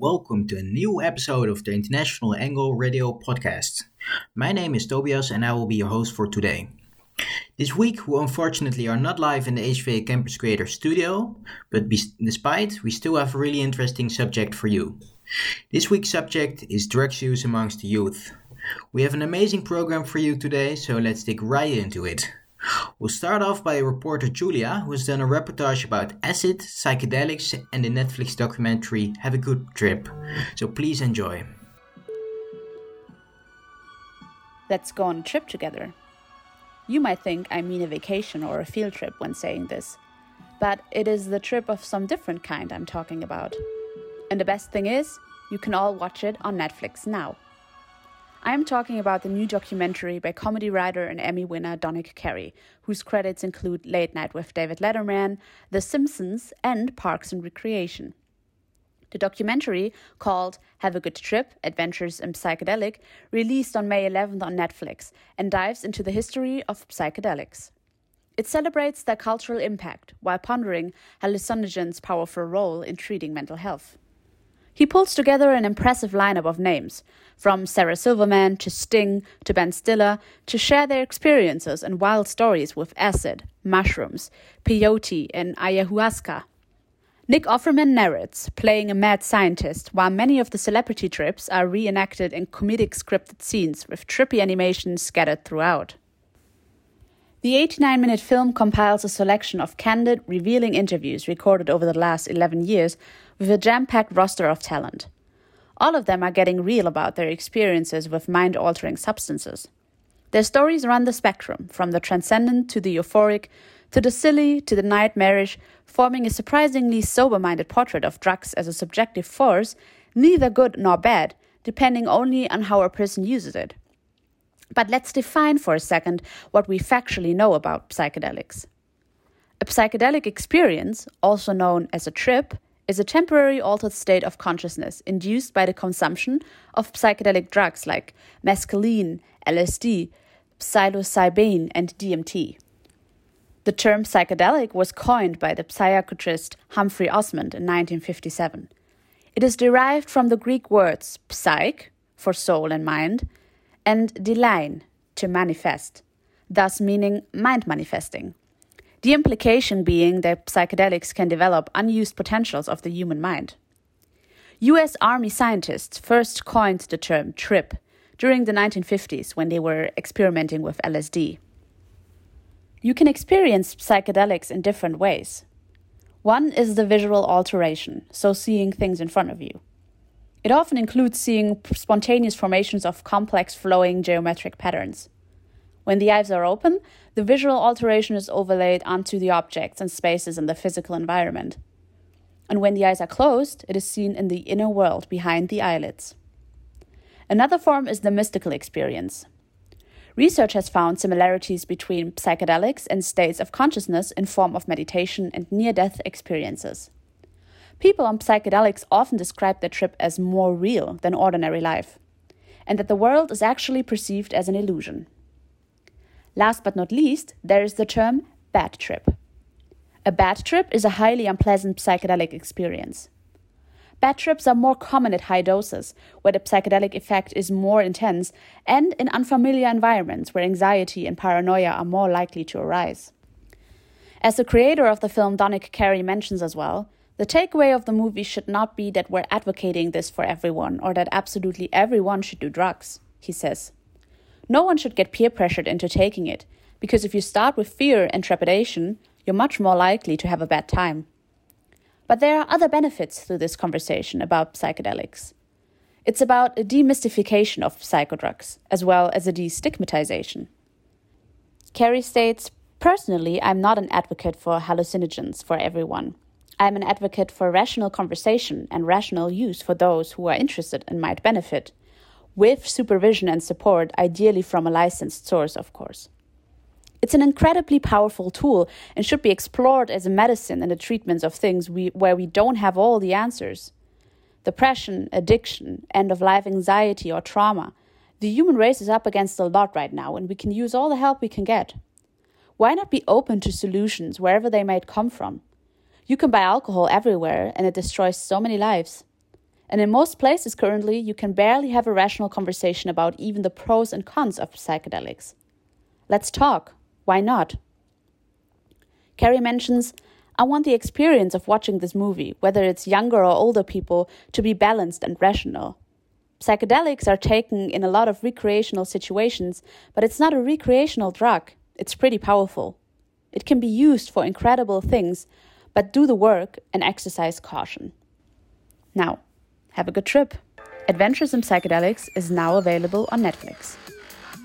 welcome to a new episode of the International Angle Radio podcast. My name is Tobias and I will be your host for today. This week, we unfortunately are not live in the HVA Campus Creator studio, but be- despite, we still have a really interesting subject for you. This week's subject is drugs use amongst the youth. We have an amazing program for you today, so let's dig right into it. We'll start off by a reporter Julia, who has done a reportage about acid, psychedelics, and the Netflix documentary Have a Good Trip. So please enjoy. Let's go on a trip together. You might think I mean a vacation or a field trip when saying this, but it is the trip of some different kind I'm talking about. And the best thing is, you can all watch it on Netflix now. I am talking about the new documentary by comedy writer and Emmy winner Donick Cary, whose credits include Late Night with David Letterman, The Simpsons, and Parks and Recreation. The documentary, called Have a Good Trip Adventures in Psychedelic, released on May 11th on Netflix and dives into the history of psychedelics. It celebrates their cultural impact while pondering hallucinogens' powerful role in treating mental health. He pulls together an impressive lineup of names, from Sarah Silverman to Sting to Ben Stiller, to share their experiences and wild stories with acid, mushrooms, peyote, and ayahuasca. Nick Offerman narrates, playing a mad scientist, while many of the celebrity trips are reenacted in comedic scripted scenes with trippy animations scattered throughout. The 89 minute film compiles a selection of candid, revealing interviews recorded over the last 11 years with a jam packed roster of talent. All of them are getting real about their experiences with mind altering substances. Their stories run the spectrum, from the transcendent to the euphoric, to the silly to the nightmarish, forming a surprisingly sober minded portrait of drugs as a subjective force, neither good nor bad, depending only on how a person uses it. But let's define for a second what we factually know about psychedelics. A psychedelic experience, also known as a trip, is a temporary altered state of consciousness induced by the consumption of psychedelic drugs like mescaline, LSD, psilocybin, and DMT. The term psychedelic was coined by the psychiatrist Humphrey Osmond in 1957. It is derived from the Greek words psyche, for soul and mind, and delein, to manifest, thus meaning mind manifesting. The implication being that psychedelics can develop unused potentials of the human mind. US Army scientists first coined the term trip during the 1950s when they were experimenting with LSD. You can experience psychedelics in different ways. One is the visual alteration, so seeing things in front of you. It often includes seeing spontaneous formations of complex flowing geometric patterns. When the eyes are open, the visual alteration is overlaid onto the objects and spaces in the physical environment. And when the eyes are closed, it is seen in the inner world behind the eyelids. Another form is the mystical experience. Research has found similarities between psychedelics and states of consciousness in form of meditation and near death experiences. People on psychedelics often describe their trip as more real than ordinary life, and that the world is actually perceived as an illusion. Last but not least, there is the term bad trip. A bad trip is a highly unpleasant psychedelic experience. Bad trips are more common at high doses, where the psychedelic effect is more intense, and in unfamiliar environments where anxiety and paranoia are more likely to arise. As the creator of the film Donick Cary mentions as well, the takeaway of the movie should not be that we're advocating this for everyone or that absolutely everyone should do drugs, he says. No one should get peer pressured into taking it, because if you start with fear and trepidation, you're much more likely to have a bad time. But there are other benefits to this conversation about psychedelics. It's about a demystification of psychodrugs, as well as a destigmatization. Cary states Personally, I'm not an advocate for hallucinogens for everyone. I'm an advocate for rational conversation and rational use for those who are interested and might benefit, with supervision and support, ideally from a licensed source, of course. It's an incredibly powerful tool and should be explored as a medicine in the treatments of things we, where we don't have all the answers. Depression, addiction, end of life anxiety, or trauma. The human race is up against a lot right now, and we can use all the help we can get. Why not be open to solutions wherever they might come from? You can buy alcohol everywhere and it destroys so many lives. And in most places currently, you can barely have a rational conversation about even the pros and cons of psychedelics. Let's talk. Why not? Cary mentions, I want the experience of watching this movie, whether it's younger or older people, to be balanced and rational. Psychedelics are taken in a lot of recreational situations, but it's not a recreational drug. It's pretty powerful. It can be used for incredible things, but do the work and exercise caution. Now, have a good trip. Adventures in Psychedelics is now available on Netflix.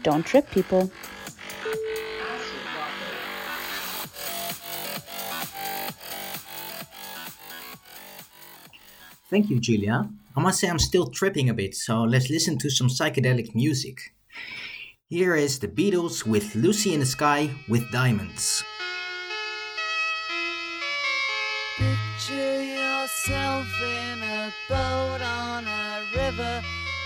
Don't trip, people. Thank you, Julia. I must say I'm still tripping a bit, so let's listen to some psychedelic music. Here is the Beatles with Lucy in the Sky with Diamonds. Picture yourself in a boat on a river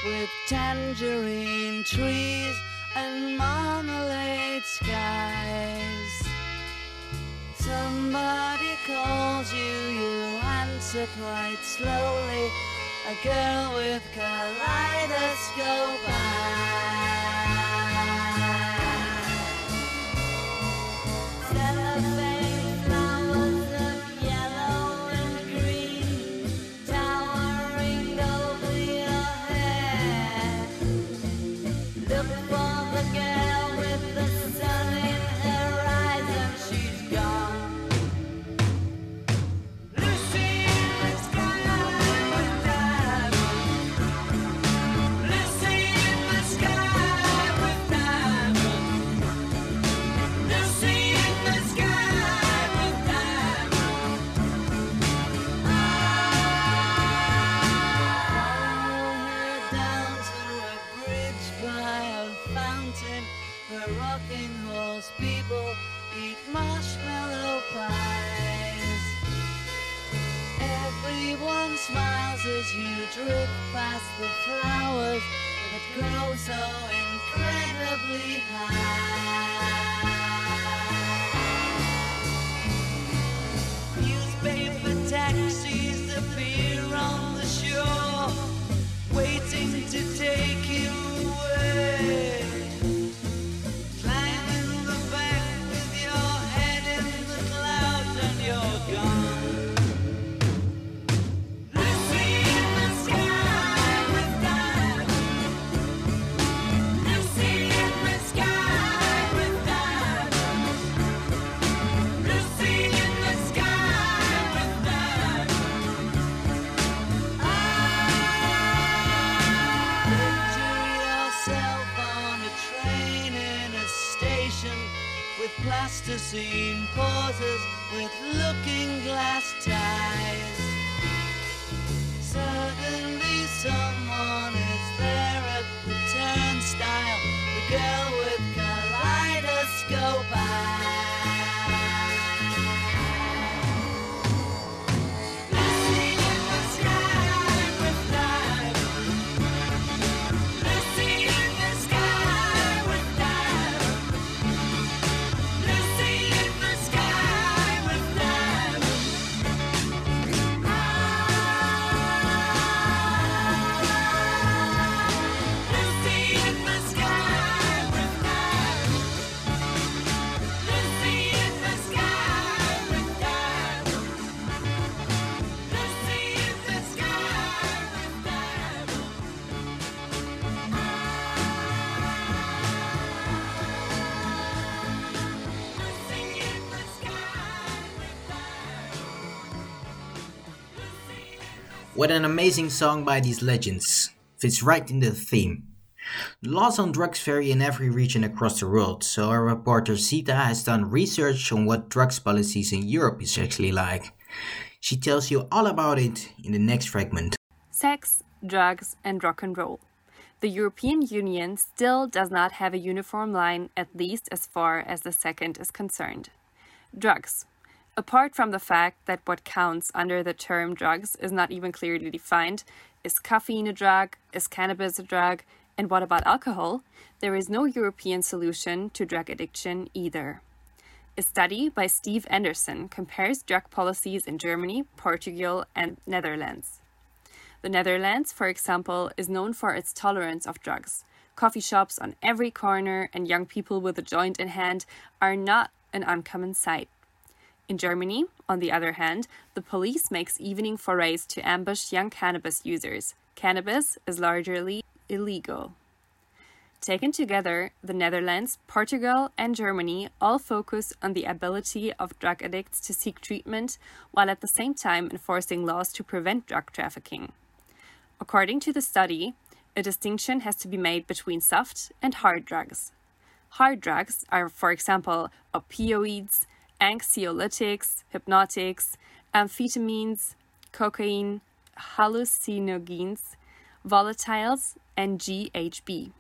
with tangerine trees and marmalade skies. Somebody calls you, you answer quite slowly. A girl with kaleidoscope eyes. What an amazing song by these legends. Fits right in the theme. The laws on drugs vary in every region across the world, so our reporter Zita has done research on what drugs policies in Europe is actually like. She tells you all about it in the next fragment. Sex, drugs, and rock and roll. The European Union still does not have a uniform line, at least as far as the second is concerned. Drugs. Apart from the fact that what counts under the term drugs is not even clearly defined is caffeine a drug? Is cannabis a drug? And what about alcohol? There is no European solution to drug addiction either. A study by Steve Anderson compares drug policies in Germany, Portugal, and Netherlands. The Netherlands, for example, is known for its tolerance of drugs. Coffee shops on every corner and young people with a joint in hand are not an uncommon sight. In Germany, on the other hand, the police makes evening forays to ambush young cannabis users. Cannabis is largely illegal. Taken together, the Netherlands, Portugal, and Germany all focus on the ability of drug addicts to seek treatment while at the same time enforcing laws to prevent drug trafficking. According to the study, a distinction has to be made between soft and hard drugs. Hard drugs are, for example, opioids, anxiolytics, hypnotics, amphetamines, cocaine, hallucinogens, volatiles, and GHB.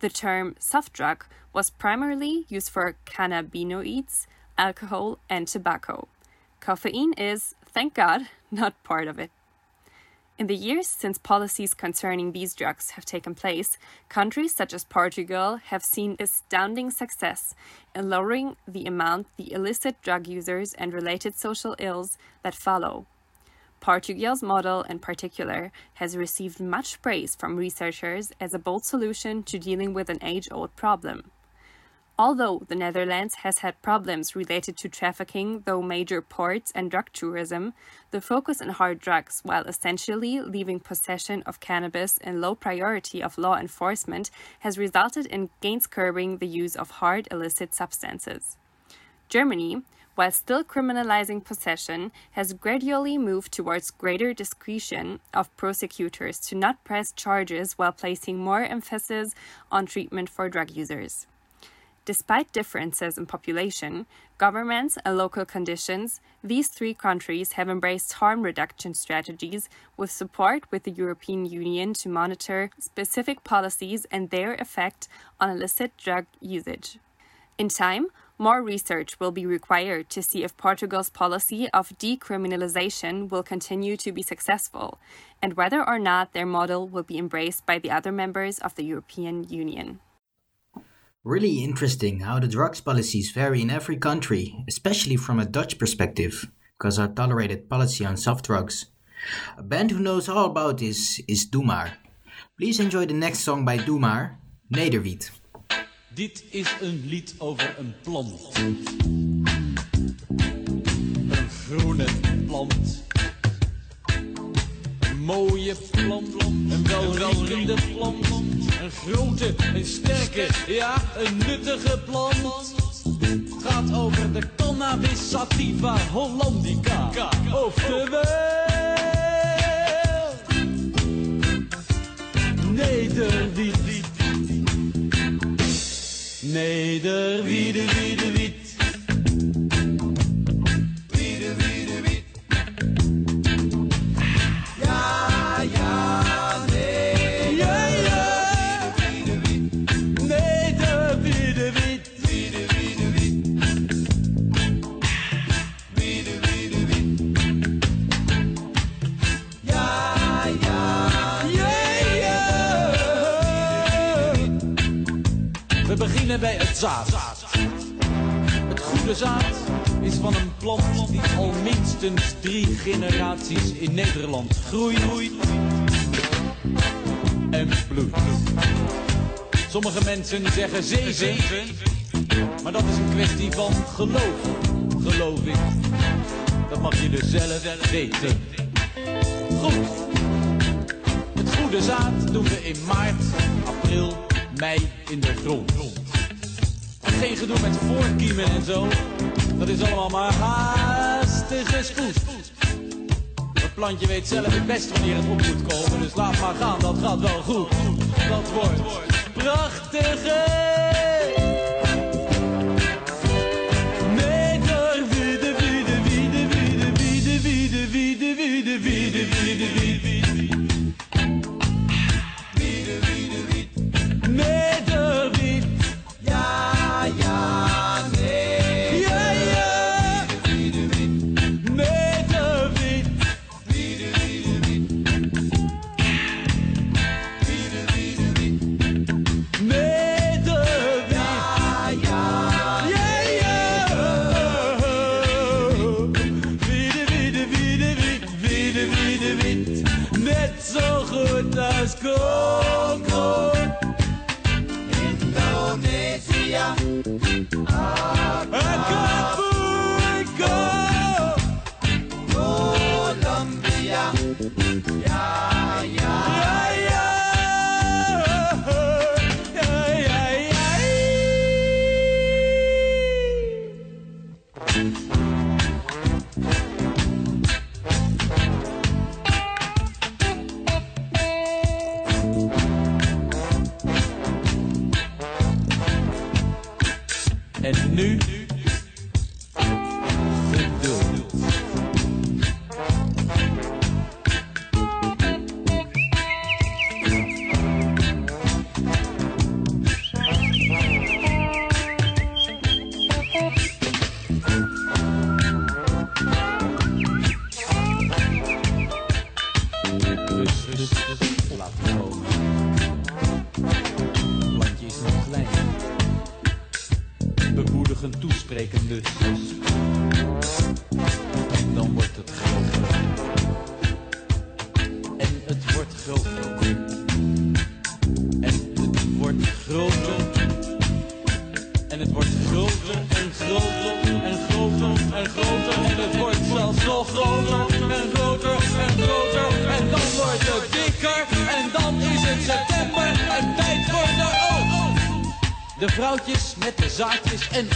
The term soft drug was primarily used for cannabinoids, alcohol, and tobacco. Caffeine is, thank God, not part of it. In the years since policies concerning these drugs have taken place, countries such as Portugal have seen astounding success in lowering the amount the illicit drug users and related social ills that follow. Portugal's model, in particular, has received much praise from researchers as a bold solution to dealing with an age old problem. Although the Netherlands has had problems related to trafficking through major ports and drug tourism, the focus on hard drugs, while essentially leaving possession of cannabis in low priority of law enforcement, has resulted in gains curbing the use of hard illicit substances. Germany, while still criminalizing possession, has gradually moved towards greater discretion of prosecutors to not press charges while placing more emphasis on treatment for drug users. Despite differences in population, governments, and local conditions, these three countries have embraced harm reduction strategies with support with the European Union to monitor specific policies and their effect on illicit drug usage. In time, more research will be required to see if Portugal's policy of decriminalization will continue to be successful, and whether or not their model will be embraced by the other members of the European Union. Really interesting how the drugs policies vary in every country, especially from a Dutch perspective, because our tolerated policy on soft drugs. A band who knows all about this is Doe Maar. Please enjoy the next song by Doe Maar, Nederwiet. Dit is een lied over een plant. Een groene plant. Een mooie plant, een welriekende plant. Een grote, een sterke, ja, een nuttige plant. Het gaat over de cannabis sativa hollandica. Oftewel... Nederwiet. Nederwiede, groeit en bloeit. Sommige mensen zeggen zeven, maar dat is een kwestie van geloof, geloof ik. Dat mag je dus zelf weten. Goed. Het goede zaad doen we in maart, april, mei in de grond. En geen gedoe met voorkiemen en zo. Dat is allemaal maar haastige spoed. Plantje weet zelf het best wanneer het op moet komen. Dus laat maar gaan, dat gaat wel goed. Dat wordt prachtige.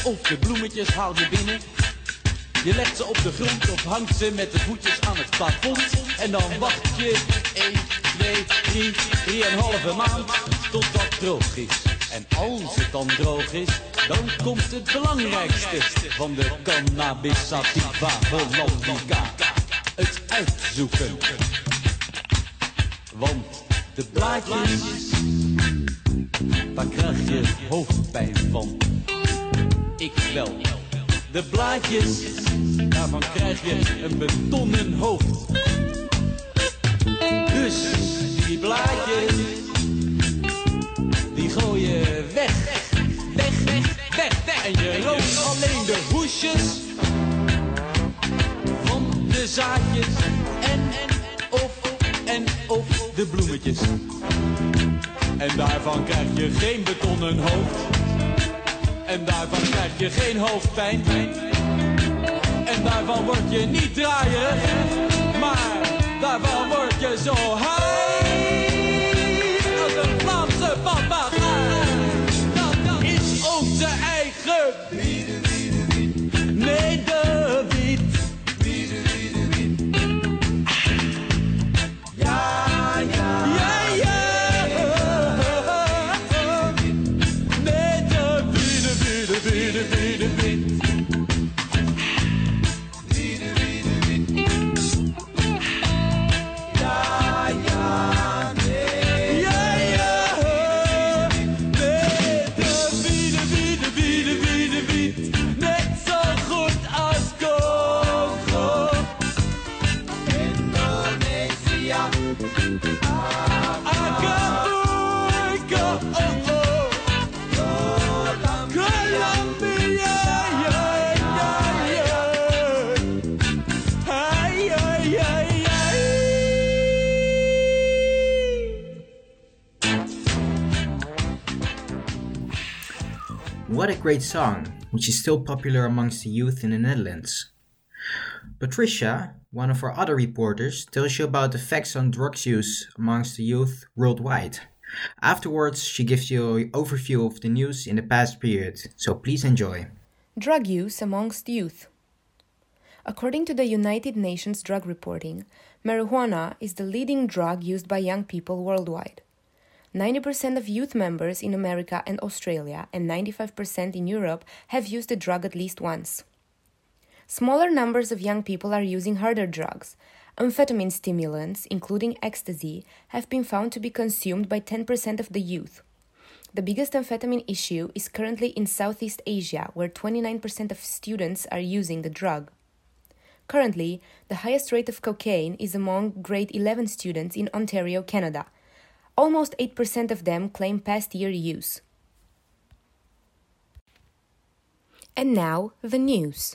Of de bloemetjes haal je binnen. Je legt ze op de grond of hangt ze met de voetjes aan het plafond. En dan wacht je 1, 2, 3, 3,5 maand totdat het droog is. En als het dan droog is, dan komt het belangrijkste van de cannabis sativa hollandica. Het uitzoeken. Want de blaadjes, daar krijg je hoofdpijn van. Ik wel. De blaadjes, daarvan krijg je een betonnen hoofd. Dus die blaadjes, die gooi je weg. Weg, weg, weg, weg. En je rookt alleen de hoesjes van de zaadjes. En, en, of, en, of de bloemetjes. En daarvan krijg je geen betonnen hoofd. En daarvan krijg je geen hoofdpijn. En daarvan word je niet draaierig. Maar daarvan word je zo high. What a great song, which is still popular amongst the youth in the Netherlands. Patricia, one of our other reporters, tells you about the on drugs use amongst the youth worldwide. Afterwards, she gives you an overview of the news in the past period, so please enjoy. Drug use amongst youth. According to the United Nations Drug Reporting, marijuana is the leading drug used by young people worldwide. 90% of youth members in America and Australia and 95% in Europe have used the drug at least once. Smaller numbers of young people are using harder drugs. Amphetamine stimulants, including ecstasy, have been found to be consumed by 10% of the youth. The biggest amphetamine issue is currently in Southeast Asia, where 29% of students are using the drug. Currently, the highest rate of cocaine is among grade 11 students in Ontario, Canada. Almost 8% of them claim past year use. And now, the news.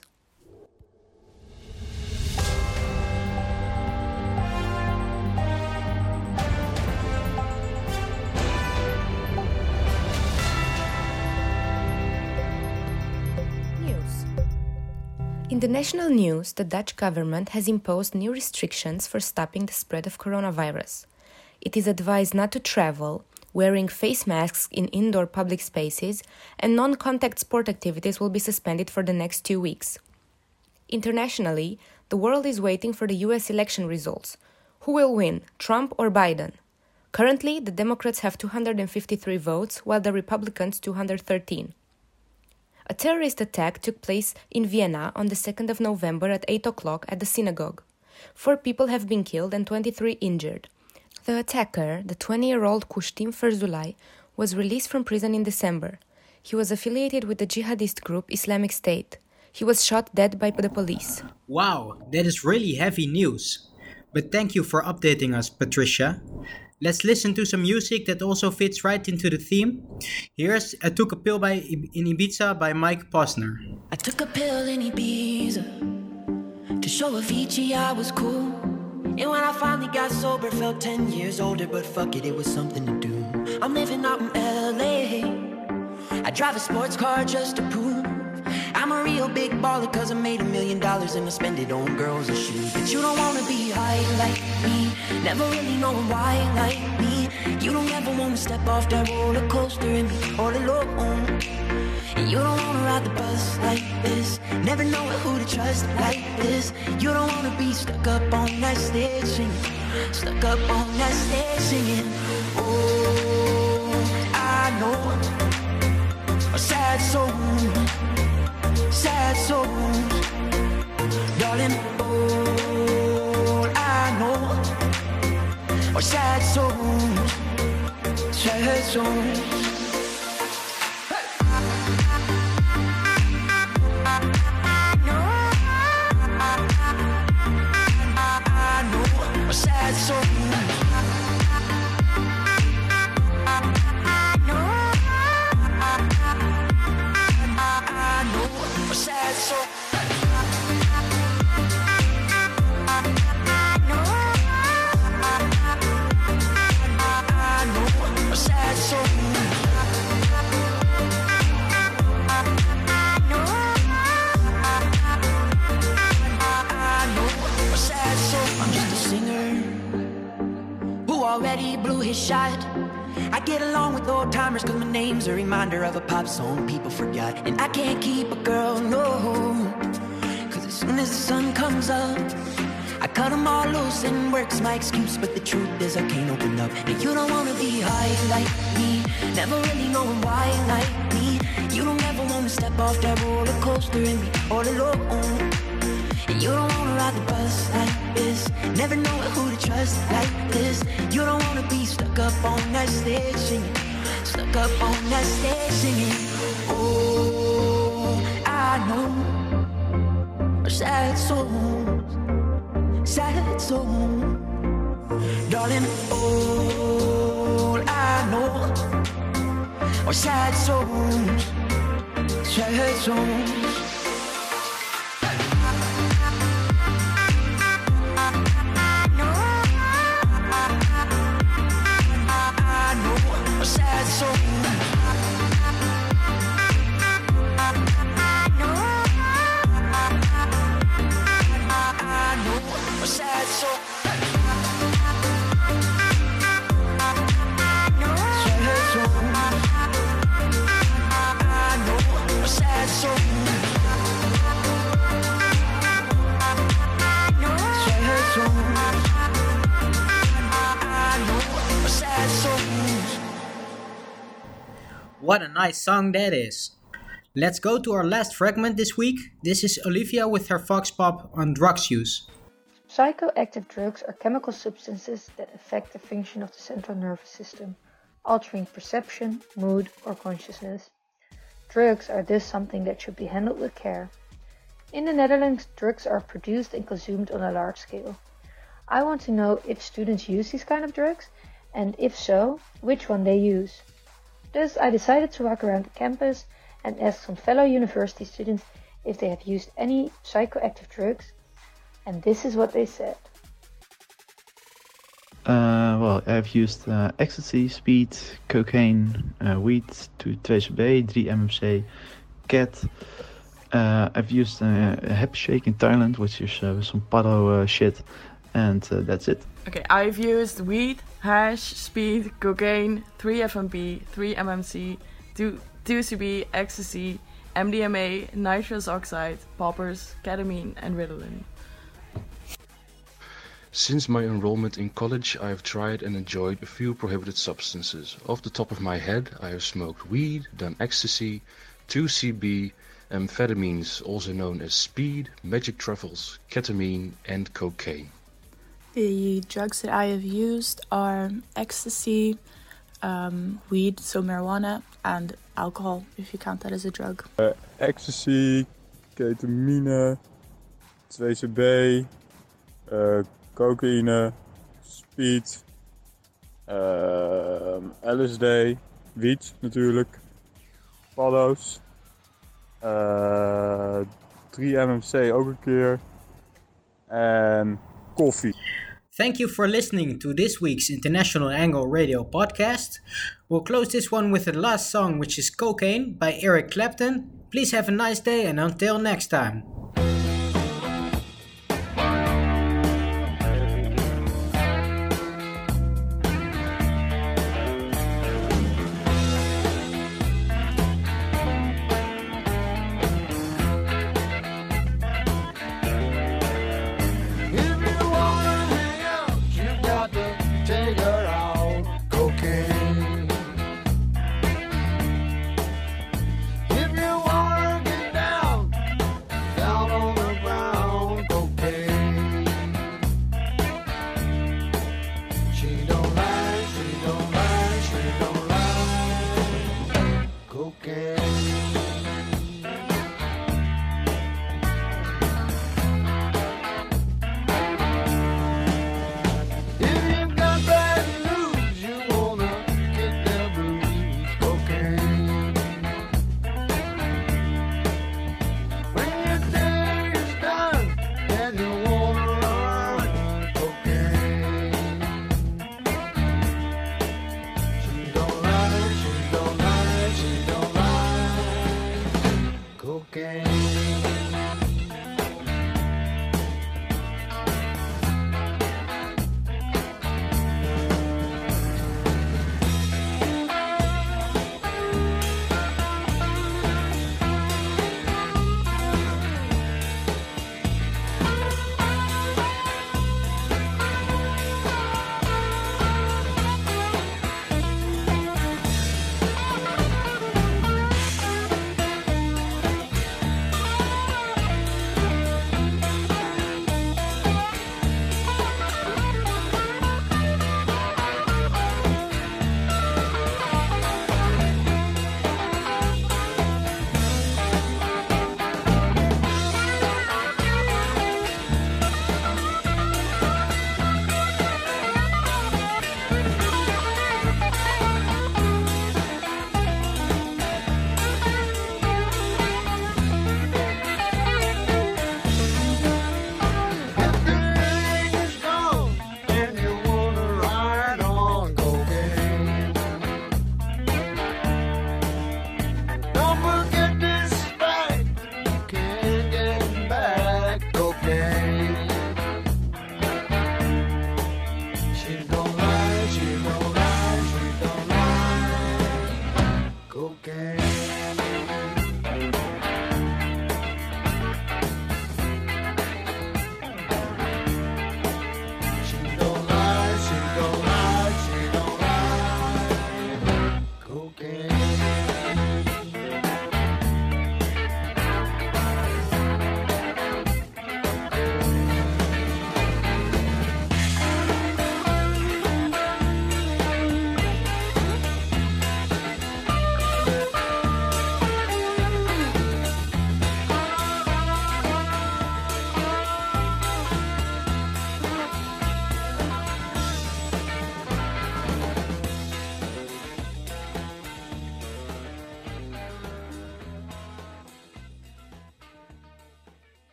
In the national news, the Dutch government has imposed new restrictions for stopping the spread of coronavirus. It is advised not to travel, wearing face masks in indoor public spaces, and non contact sport activities will be suspended for the next two weeks. Internationally, the world is waiting for the US election results. Who will win, Trump or Biden? Currently, the Democrats have 253 votes, while the Republicans 213. A terrorist attack took place in Vienna on the 2nd of November at 8 o'clock at the synagogue. Four people have been killed and 23 injured. The attacker, the 20 year old Kujtim Fejzulai, was released from prison in December. He was affiliated with the jihadist group Islamic State. He was shot dead by the police. Wow, that is really heavy news. But thank you for updating us, Patricia. Let's listen to some music that also fits right into the theme. Here's I Took a Pill by, in Ibiza by Mike Posner. I took a pill in Ibiza to show Avicii I was cool. And when I finally got sober, felt 10 years older, but fuck it, it was something to do. I'm living out in LA. I drive a sports car just to prove I'm a real big baller, cause I made a million dollars and I spend it on girls and shoes. But you don't wanna be high like me, never really knowing why like me. You don't ever wanna step off that roller coaster and be all alone. And you don't wanna ride the bus like this, never know who to trust like this. You don't wanna be stuck up on that stage singing, stuck up on that stage singing. Oh, I know a sad soul, sad souls, darling. All I know are sad souls, sad souls. Name's a reminder of a pop song people forgot. And I can't keep a girl, no. Cause as soon as the sun comes up, I cut them all loose and work's my excuse. But the truth is, I can't open up. And you don't wanna be high like me, never really knowing why like me. You don't ever wanna step off that roller coaster and be all alone. And you don't wanna ride the bus like this. Never know who to trust like this. You don't wanna be stuck up on that stage singing. Stuck up on that stage singing. Oh, I know. Sad souls. Sad souls. Darling, all I know are sad souls. Sad souls. What a nice song that is. Let's go to our last fragment this week. This is Olivia with her Vox Pop on drugs use. Psychoactive drugs are chemical substances that affect the function of the central nervous system, altering perception, mood, or consciousness. Drugs are thus something that should be handled with care. In the Netherlands, drugs are produced and consumed on a large scale. I want to know if students use these kind of drugs, and if so, which one they use. Thus, I decided to walk around the campus and ask some fellow university students if they have used any psychoactive drugs, and this is what they said. Uh, well, I've used uh, ecstasy, speed, cocaine, uh, weed, 2CB, 3 MMC, cat, Uh, I've used uh, a happy shake in Thailand, which is uh, some paddo uh, shit, and uh, that's it. Okay, I've used weed, hash, speed, cocaine, 3-FMP, 3-MMC, 2, 2CB, ecstasy, MDMA, nitrous oxide, poppers, ketamine, and Ritalin. Since my enrollment in college, I have tried and enjoyed a few prohibited substances. Off the top of my head, I have smoked weed, done ecstasy, 2CB, amphetamines, also known as speed, magic truffles, ketamine, and cocaine. The drugs that I have used are ecstasy, um, weed, so marijuana, and alcohol, if you count that as a drug. Uh, ecstasy, ketamine, 2CB, uh, cocaïne, speed, ehm, LSD, wiet natuurlijk, paddo's, eh 3-MMC ook een keer en koffie. Thank you for listening to this week's International Angle Radio podcast. We'll close this one with the last song, which is Cocaine by Eric Clapton. Please have a nice day and until next time.